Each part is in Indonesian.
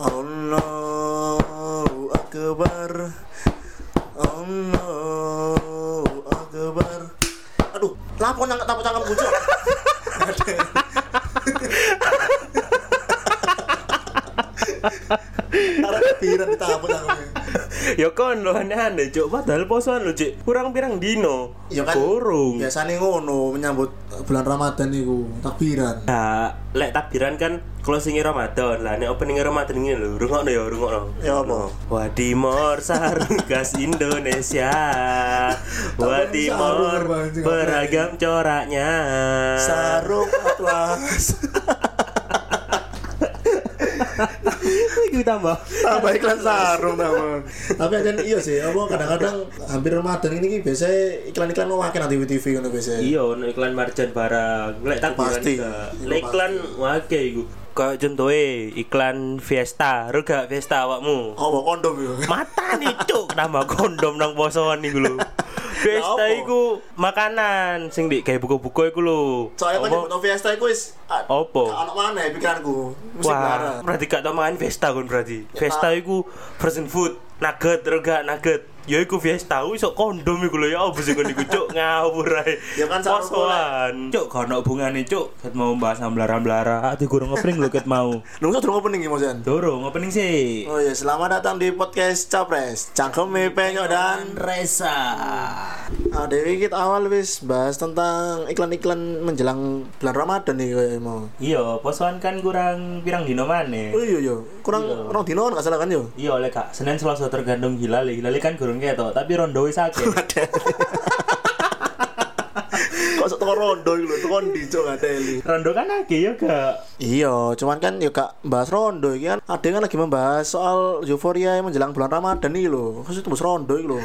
Allahu Akbar Allahu Akbar Aduh, lapo nang tapu cangkem bujuk. Arek piran ditapu cangkemnya. Ya kon lo aneh-aneh cuk padahal posoan lo cuk kurang pirang dino. Ya kan biasanya ngono menyambut bulan Ramadan iku takbiran. Nah, lek takbiran kan closing Ramadan lah, nek opening Ramadan ini lho, rungokno ya, rungokno. Ya apa? Wadimor Sarungkas Indonesia Wadimor sarung, beragam coraknya Sarung atlas. Tambah Tambah iklan sarung teman. Tapi aja iya sih, apa kadang-kadang hampir Ramadan ini biasanya iklan-iklan mau makin nanti TV ngono biasanya. Iya, iklan marjan barang. Lek takbiran Pasti. Lek iklan wake iku. Kayak contohnya iklan Fiesta, ro gak Fiesta awakmu. Oh, bawa kondom ya. Mata nih cuk, nambah kondom nang posoan iku lho Fiesta iku makanan sing di kayak buku-buku iku lho Soalnya kan nyebut Fiesta iku wis ah, Opo? gak ono mana ya pikiranku. Musik Wah, berarti gak tau makan Fiesta kan berarti. Ya, Fiesta iku frozen food, nugget, rega nugget. Ya iku Fiesta, wis sok kondom iku lho ya opo sih kon iku cuk ngawur ae. Ya kan posoan. Cuk, gak ono hubungane cuk. Ket mau bahas amblara-amblara, ati gurung ngepring lho ket mau. Lu nggak turun opening ya, Mosan? Durung opening sih. Oh iya, selamat datang di podcast Capres. Cangkeme penyok dan Resa. Ah, Dewi kita awal wis bahas tentang iklan-iklan menjelang bulan Ramadan nih kayak mau. Iya, posoan kan kurang pirang dino maneh. Oh iya iya, kurang Iya. orang dino kan nggak salah kan yo. Iya, oleh Kak. Senin Selasa tergantung hilal. Hilal kan gurung ketok, tapi rondo wis akeh. Kok sok toko rondo gitu, toko di cok teli. rondo kan akeh ya gak. Iya, cuman kan yuk kak bahas rondo iki kan ada yang lagi membahas soal euforia yang menjelang bulan Ramadan nih loh. Khusus tembus rondo iki loh.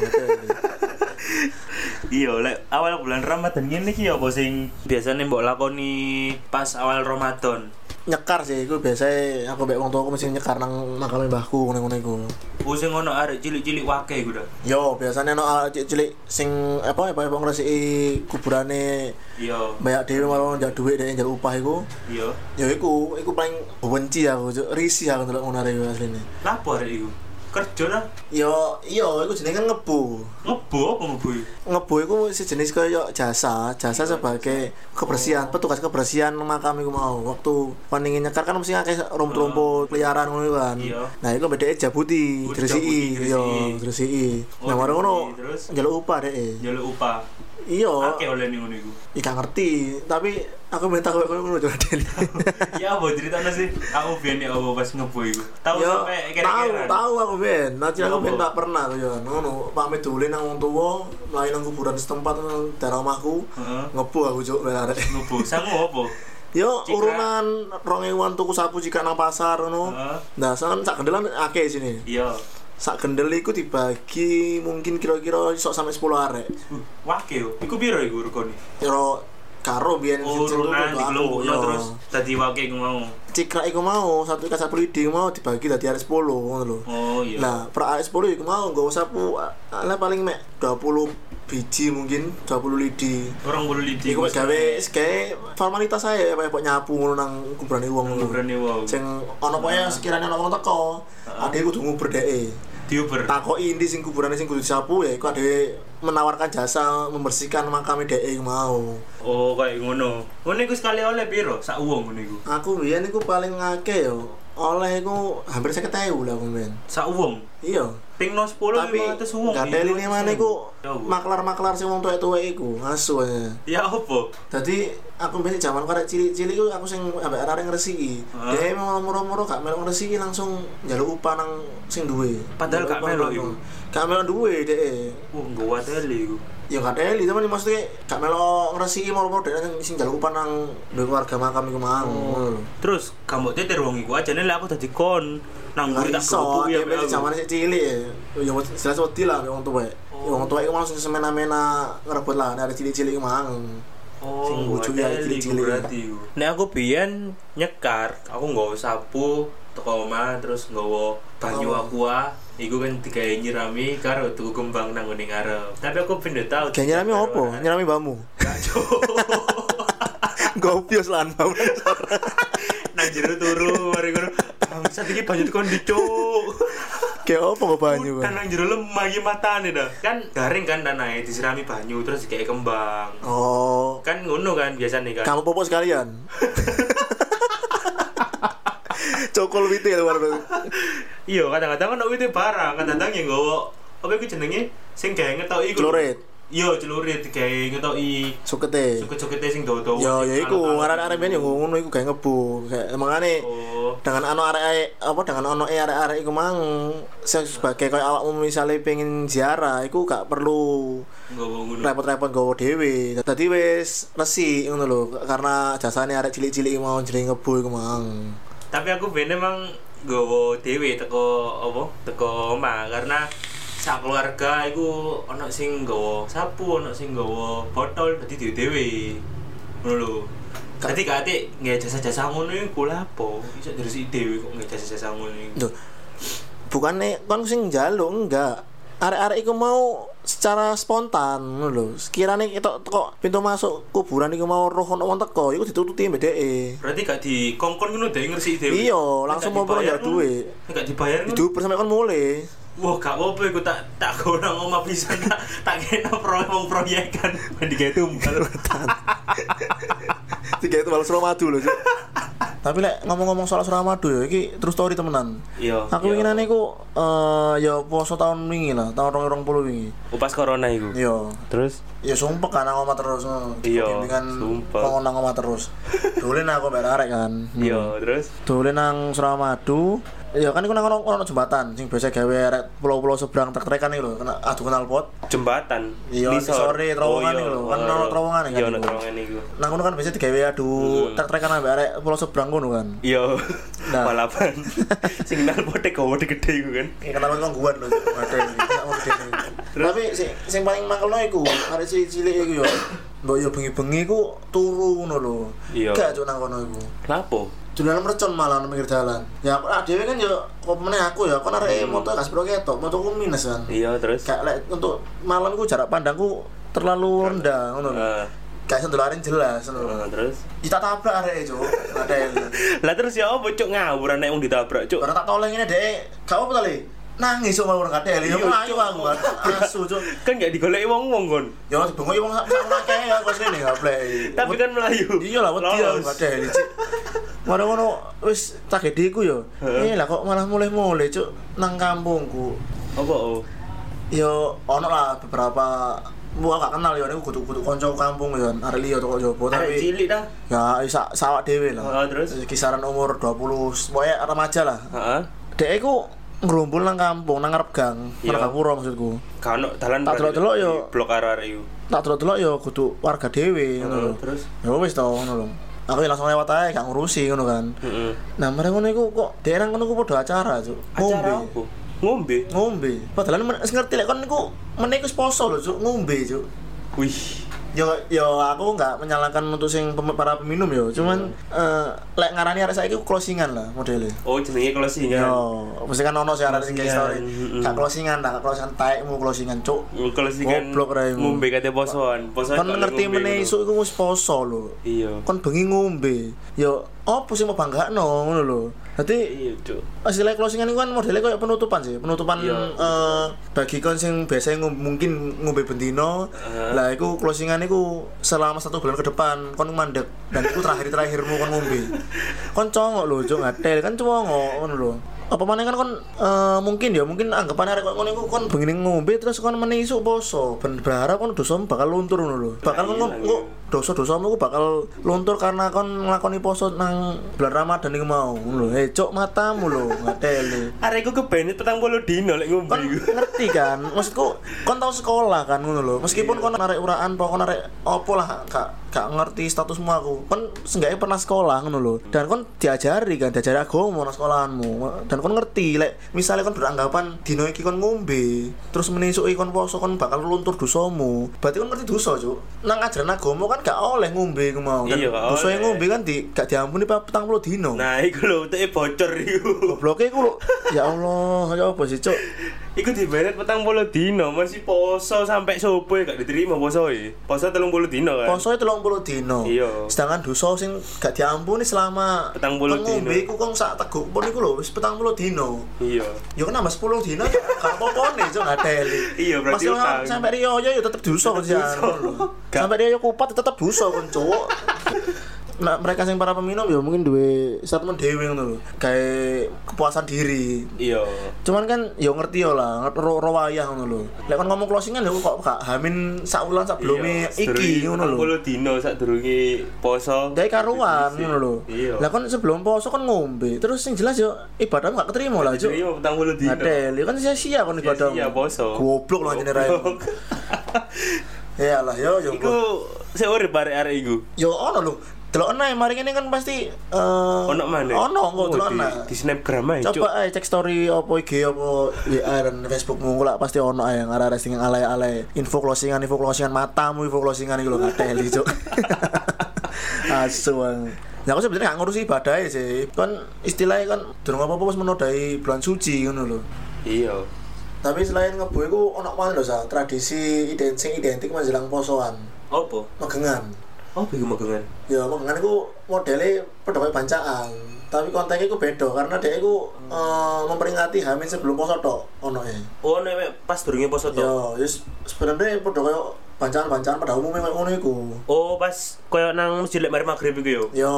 Iya, lek awal bulan Ramadan gini ki apa sing biasanya mbok lakoni pas awal Ramadan. nyekar sih, itu biasanya aku baik wong tua aku mesti nyekar nang makamnya mbahku ngono-ngono iku. Ku sing ngono arek cilik-cilik wake iku dah. Yo, biasanya no anak cilik sing apa apa apa ngresiki kuburane Iya, banyak dhewe malah njak dhuwit dhek njak upah iku. iya. Ya iku, iku paling benci aku, risih aku ndelok ngono arek iku asline. Lapo arek iku? Kerja dah. Yo, iya iku jenenge kan ngebu. Ngebo apa ngebo iku? Ngebu iku sejenis kaya jasa, jasa sebagai kebersihan, petugas kebersihan makam iku mau. Waktu paningin nyekar kan mesti akeh rumput-rumput peliharaan ngono kan. Iya. Nah, bedeke jabuti, Oh, gresiki, jabuti, yo, gresiki. gresiki. Oh, Nah, mari ngono njaluk upah dek. Jaluk upah. Iya. Akeh oleh ning ngono iku. Ika ngerti, tapi aku minta kowe kowe ngono deli. Ya apa ceritanya sih? Aku biyen ya apa pas ngebo iku. Tahu Yo, sampai tahu, kira-kira. tahu aku ben. Nanti aku Apa? ben tak pernah tuh ya. Ngono, pamit dulu nang wong tuwa, mlayu nang kuburan setempat nang daerah omahku. Ngebu aku ben arek. Ngebo. Sangu apa? Yo urunan 2000-an tuku sapu jika nang pasar ngono. Nah, sana sak gendelan akeh sini. Iya. Sak gendel iku dibagi mungkin kira-kira iso sampai 10 arek. Uh, Wake yo. Iku piro iku regane? Kira karo biyen Oh, tuku di kelompok yo. terus tadi wake iku mau. Cikra iku mau satu ikat sapu lidi mau dibagi dadi arek 10 ngono lho. Oh iya. Nah, per AS 10 iku mau nggo sapu ala paling mek 20 biji mungkin 20 lidi. orang bulu lidi Iku gawe gawe formalitas saya kayak pok nyapu ngono nang kuburane wong. Berani wow Sing ana pokoke sekiranya ana wong teko, ade kudu nguber dheke. diuber. Takoki endi sing kuburane sing kudu disapu ya iku ade menawarkan jasa membersihkan makam dheke iku mau. oh kayak ngono. Ngono iku sekali oleh piro? Sak uang ngono iku. Aku biyen iku paling akeh yo. Oleh iku hampir 50.000 lah aku men. sak uang Iya. ping no 10 tapi 500 uang gak ada ini mana iku Ya, Bu. maklar-maklar sing wong tuwek-tuwek iku asu ya apa Dadi aku biasa zaman karek cilik-cilik iku aku sing ambek arek ngresiki. Hah? Dia mau muro-muro gak melok ngresiki langsung njaluk upah nang sing duwe. Padahal gak nang- iku. Gak melok duwe dhek. wah nggo wateli iku Ya gak teli teman maksudnya gak melok ngresiki muro-muro dhek sing- njaluk upah nang duwe keluarga makam iku mang. lho. terus kamu teter wong iku aja nih aku dadi kon nang mburi tak kerupuk ya masih zaman sik cilik ya. Ya jelas wedi lah wong tuwek. Oh. Wong tuwek iku langsung semena-mena ngerebut lah dari cilik-cilik iku mang. Oh, Sing bojo ya, cilik-cilik. iku. Nek aku biyen nyekar, aku nggawa sapu teko omah terus nggawa banyu Oh. aqua iku kan digawe nyirami karo tuku kembang nang ngene ngarep. Tapi aku pindah tahu. Gak nyirami opo? Nyirami bamu. Gak Gobios lan bamu. nang jero turu mari ngono. Bangsat iki banyu tekan di cuk. Kayak apa kok banyu kan? nang jero lemah iki matane dah. Kan garing kan danae disirami banyu terus kayak kembang. Oh, Kan ngono kan biasanya kan. kamu popo sekalian. Cokol ya luar Iya, kadang-kadang kan itu barang, kadang-kadang yang nggawa apa iku jenenge sing gawe ngetoki iku. Celurit. Iya, celurit gawe ngetoki Sukete. suket-sukete sing dawa-dawa. Ya sing ya iku alot-alot. arek-arek ben yo ngono iku gawe ngebu. Kayak emangane Oh. dengan ano arek apa dengan ono e arek-arek iku mang se- sebagai koyo awakmu misale pengen ziarah iku gak perlu repot-repot gowo dhewe. Dadi wis resik ngono lho karena jasane arek cilik-cilik mau jenenge ngebu iku mang. Tapi aku ben emang nggawa dhewe teko apa? Teko omah karena sak keluarga iku ana sing nggawa sapu, ana sing nggawa botol dadi dhewe dhewe. Ngono lho. Dadi nggak jasa-jasa ngono iku lha apa? Iso diresiki dhewe kok nggak jasa-jasa ngono iku. Duh. Bukannya kon sing njaluk enggak. Arek-arek iku mau secara spontan lho. Sekirane kita teko pintu masuk kuburan iku mau roh ono wong teko, iku ditututi mbek dheke. Berarti gak dikongkon ngono dhewe ngresiki dhewe. Iya, langsung mau ngono, nek Gak dibayar. Diuber sampe kon mulai. Wah, gak apa-apa iku tak tak gono omah pisan tak tak kena proyek wong proyekan digawe tumbal. Tiga itu malah Suramadu loh. Tapi lek ngomong-ngomong soal Suramadu ya, iki terus story temenan. Iya. Aku iya. ingin iku eh ya poso tahun wingi lah, tahun 2020 wingi. Oh, pas corona iku. Iya. Terus Ya sumpah kan omah terus. Iya, Bimbingan sumpah. kok nang omah terus. Dolen aku mbek arek kan. iya, terus Dolen nang Suramadu. Ya kan ono ono jembatan sing biasa gawe pulau-pulau seberang trek-trekan iki lho, kena adu kenal pot. jembatan Iya, sore, terowongan iku lho. Kan ono terowongan kan Iya, ono terowongan iku. Nang kono kan biasa digawe adu trek-trekan ambek arek pulau seberang kono kan. Iya. Nah. Balapan. Sing nal pote gawe gede iku kan. Ya kenapa kok gangguan lho. Tapi sing sing paling mangkelno iku arek cilik iku yo. Mbok yo bengi-bengi iku turu ngono lho. Iya. Gak cuk nang kono iku. Lapo? Dulan mercon malah nang pinggir jalan. Ya aku ah, dhewe kan yo kok meneh aku ya kon arek moto gas bro ketok, minus kan. Iya, terus. Kayak lek untuk malam ku jarak pandangku terlalu rendah ngono. Eh, Kayak sendularin jelas ngono. eh, terus. Kita tabrak arek cuk. Ada Lah terus ya apa cuk ngawur nek wong ditabrak cuk. Karena tak tolong ini dek, gak apa tali. Nangis cuk mau ngate ya, Iya, ayo aku kan. Asu cuk. Kan gak digoleki wong-wong kon. Ya mas bengok wong sak akeh ya kos ini gak play. Tapi kan melayu. iya lah wedi aku Lolos. Gak ada cik. Mara ngono wis tragediku yo. Heeh. Eh lah kok malah mulai-mulai cuk nang kampungku. Apa oh? Yo ono lah beberapa Mu gak kenal yo niku kudu-kudu kanca kampung yo arek liya toko Arek tapi cilik dah. ya sa sawak dhewe lah. Oh, terus? kisaran umur 20 pokoknya remaja lah. Heeh. Dek iku ngerumpul nang kampung, nang ngarep gang, Iya. Margapura maksudku. Kan ono dalan Tak delok-delok yo. Blok arek iku. Tak delok-delok ya kudu warga dhewe ngono lho. terus? Ya wis to ngono lho. Aku ya langsung lewat ae gak ngurusi ngono kan. Heeh. Nah, mereka ngono iku kok nang ngono ku padha acara, Cuk. Ngombe. Ngombe. Ngombe. Padahal ngerti lek kon niku meneh iku poso lho, Cuk, ngombe, Cuk. Wih. Yo yo aku nggak menyalahkan untuk sing pem- para peminum yo, cuman eh lek ngarani arek saiki closingan lah modelnya. Oh jenenge closingan. Yo, mesti kan ono sih arek sing story. Gak closingan, gak closingan taekmu closingan, Cuk. Closingan Goblok raimu. ngombe kate posoan. Posoan. Kon ngerti meneh ngono. isuk iku wis poso lho. Iya. Kon bengi ngombe. Yo, opo sih mau banggakno ngono lho. Dadi Iya, Cuk. hasil closingan itu kan modelnya kayak penutupan sih penutupan Iya. eh, bagi kon sing biasanya ngom- mungkin ngombe bendino Heeh. lah itu closingan itu selama satu bulan ke depan kon mandek dan itu terakhir terakhirmu kon ngombe kon congok lho cok ngatel kan congok ngono lho apa mana kan kon eh, mungkin ya mungkin anggapan arek kok ngono iku kon bengi ngombe terus kon meneh isuk poso ben berharap kon dosamu bakal luntur ngono lho bakal kon iya, kok dosa-dosamu ku bakal luntur karena kon nglakoni poso nang bulan Ramadan iku mau. Lho. Eh cok matamu lho ngateli. Arek iku petang puluh dino lek ngombe kon iku. ngerti kan? Maksudku kon tau sekolah kan ngono lho. Meskipun kon arek uraan apa kon arek opo lah gak gak ngerti statusmu aku. Kon seenggaknya pernah sekolah ngono lho. Dan kon diajari kan diajari agama nang sekolahanmu. Dan kon ngerti lek misalnya kon beranggapan dino iki kon ngombe terus menisuk kon poso kon bakal luntur dosamu. Berarti kon ngerti dosa cuk. Nang ajaran agama kan gak oleh ngombe iku mau dan Iya, dosa ngombe kan di gak diampuni petang puluh dino Nah, iku lho teke bocor iku. Gobloke iku lho. Ya Allah, ya apa sih, Cuk? Iku dibayar petang puluh dino masih poso sampai sopo ya gak diterima poso ya. Poso telung puluh dino kan. Poso itu 30 dino. Iya. Sedangkan dosa sing gak diampuni selama Petang puluh dino. iku kong sak teguk pun iku lho wis 40 dino. Iya. Ya kan nambah 10 dino gak nih, cok ngadeli. Iya, berarti utang. sampai Rio ya tetep dosa kan jan. Gak. Sampai Rio kupat tetep dosa kan, cowok. Nah, mereka yang para peminum ya mungkin duwe statement dhewe ngono lho. Kayak kepuasan diri. Iya. Cuman kan ya ngerti ya lah, ro, wayah ngono lho. Lek kon ngomong closingan ya kok gak hamin sak belum iki ngono lho. 40 dino sak durunge poso. Dari karuan ngono lho. Iya. Lah kon sebelum poso kan ngombe, terus sing jelas yo ibadah gak keterima lah, Cuk. Diterima petang puluh dino. Adel, kan sia-sia kon ibadah. Sia-sia poso. Goblok. Goblok. Ya lah yo yo. Iku sik urip arek-arek iku. Yo ono lho. Delok ana mari ngene kan pasti eh Ono mana? Ono kok delok ana. Di snapgram ae. Coba ae cek story apa IG apa WA dan Facebookmu lah pasti ono ae arah-arah sing alay-alay info closingan info closingan matamu info closingan iku lho ngateli cuk. Asu. Ya aku sebenarnya gak ngurusi ibadah sih. Kan istilahnya kan durung apa-apa wis menodai bulan suci ngono lho. Iya. Tapi selain ngebu iku ono mana lho sa tradisi identik identik menjelang posoan. Opo? Megengan. Oh, iku magengan. Ya megengan iku modelnya padha kaya bancaan. Tapi kontennya iku beda karena dia iku eh, memperingati Hamin sebelum poso tok ono e. Oh, nek pas durunge poso to. Ya, yes, sebenarnya padha kaya bancaan-bancaan pada umumnya kayak ngono iku. Oh, pas koyo nang masjid lek mari magrib iku yo. Yo,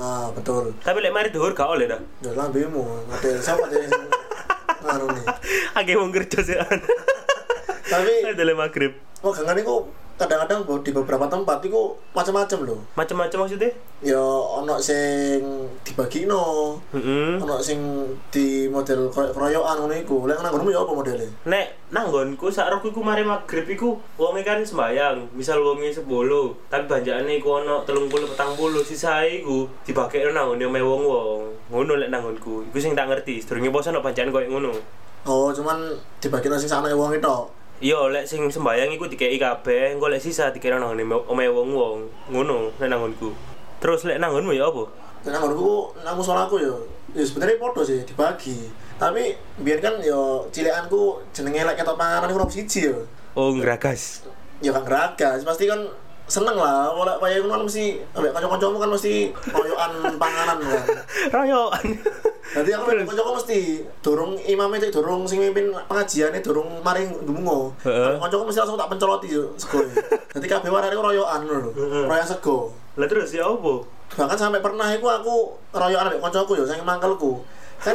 ah betul. Tapi lek mari dhuwur gak oleh dah. Ya lambemu, ngate siapa jadi ngono nih. Agak wong kerja sih. Tapi lek magrib. megangan iku kadang-kadang di beberapa tempat iku macam-macam loh. Macam-macam maksudnya? Ya ono sing dibagino, Heeh. ono sing di model kroyokan ngono iku. Lek nang ya apa modele? Nek nanggonku sak roku iku mari magrib iku wonge kan sembayang. Misal wonge 10, tapi banjakane iku ono 30 40 sisae iku dibagekno nang omahe wong-wong. Ngono lek nanggonku. Iku sing tak ngerti. Sedurunge poso ono banjakan koyo ngono. Oh, cuman dibagino sing sakno wong itu. Iya, lek sing sembayang iku dikeki kabeh, engko lek sisa dikira nang omahe wong-wong. Ngono nek nanggonku. Terus lek nanggonmu ya apa? Dan nang nggonku nang musolaku yo. Ya sebenarnya podo sih dibagi. Tapi biar kan yo cilekanku jenenge lek ketok panganan iku siji yo. Oh, ngragas. ya kan geragas pasti kan seneng lah oleh kayak kan mesti ambek kanca-kancamu kan mesti koyokan panganan kan Royokan. jadi aku ambek kancaku mesti dorong imamnya cek dorong sing mimpin pengajiannya dorong maring dungo Heeh. kancaku mesti langsung tak pencoloti yo sego. Jadi kabeh warane royokan lho. Royokan sego. Lah terus ya apa? bahkan sampai pernah iku aku royokan ambek kancaku yo sing mangkelku kan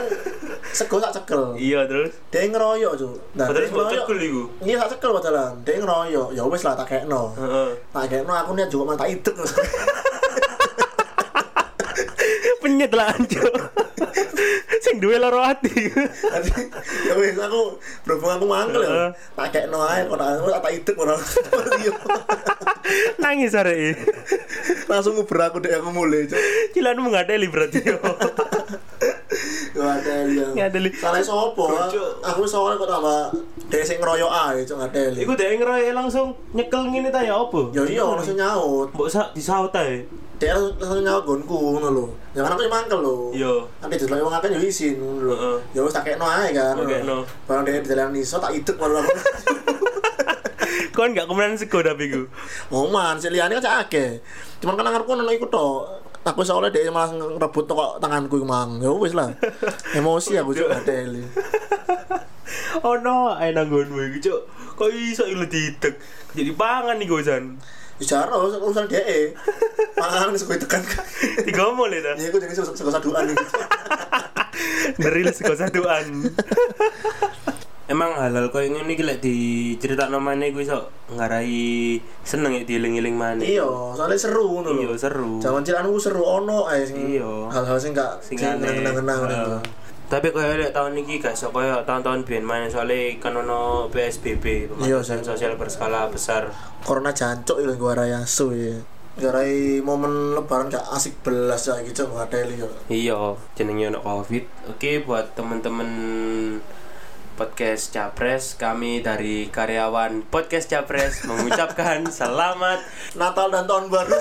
sego tak cekel Iya, terus. dia ngeroyok cuy nah Padahal ngeroyok cekul iku. iya tak cekel padahal dia ngeroyok ya wis lah tak kekno Heeh. Tak kayak no aku niat juga mata idek terus. Penyet lah anjo. Sing duwe loro ati. Ya wis aku berhubung aku mangkel ya. Tak kayak no ae kok tak tak idek ora. Nangis arek. Langsung nguber aku dek aku mulai. Cilanmu ngadeli berarti Yo ada. Salah sopo? Cuk. Aku soalnya kok tambah dek sing ngeroyok ae cuk ngadeli. Iku dhek ngeroye langsung nyekel ngene ta ya apa? Ya iya langsung nyaut. Mbok sak disaut ae. Dek langsung nyaut gonku ngono lho. Ya kan aku yang mangkel lho. Iya. Nanti didelok wong akeh yo isin ngono lho. Ya wis tak kekno ae kan. Kekno. Barang dek dalan iso tak idek malah aku. Kon gak kemenan sego tapi iku. Oh man, si liane kan akeh. Cuman kan ngarepku ono iku tok. Aku soalnya dia malah ngerebut tok tanganku mang. Ya wis lah. Emosi aku cuk ngadeli. Oh no, ae nanggonmu iku, Cuk. Kok iso ilu didek. Jadi pangan nih Gozan. Ya jaro urusan dhek. Panganan sego tekan. Tiga dah. Ya iku jenenge sego sego saduan iki. Neril sego saduan. Emang halal koyo ngene iki lek diceritakno maneh kuwi iso ngarai seneng ya dieling-eling maneh. Iya, soalnya seru ngono lho. Iya, seru. Zaman cilanku seru ono ae sing Iya. hal-hal sing gak Sing kenang-kenang ngono. Heeh. Tapi koyo lek tahun iki gak iso koyo tahun-tahun biyen maneh soalnya kan ono PSBB, Iya, pembatasan sih. sosial berskala besar. Corona jancuk iku gua raya asu ya. Garai momen lebaran gak asik belas ya gitu ngadeli yo. Iya, jenenge ono Covid. Oke, buat temen-temen podcast Capres, kami dari karyawan podcast Capres mengucapkan selamat Natal dan tahun baru.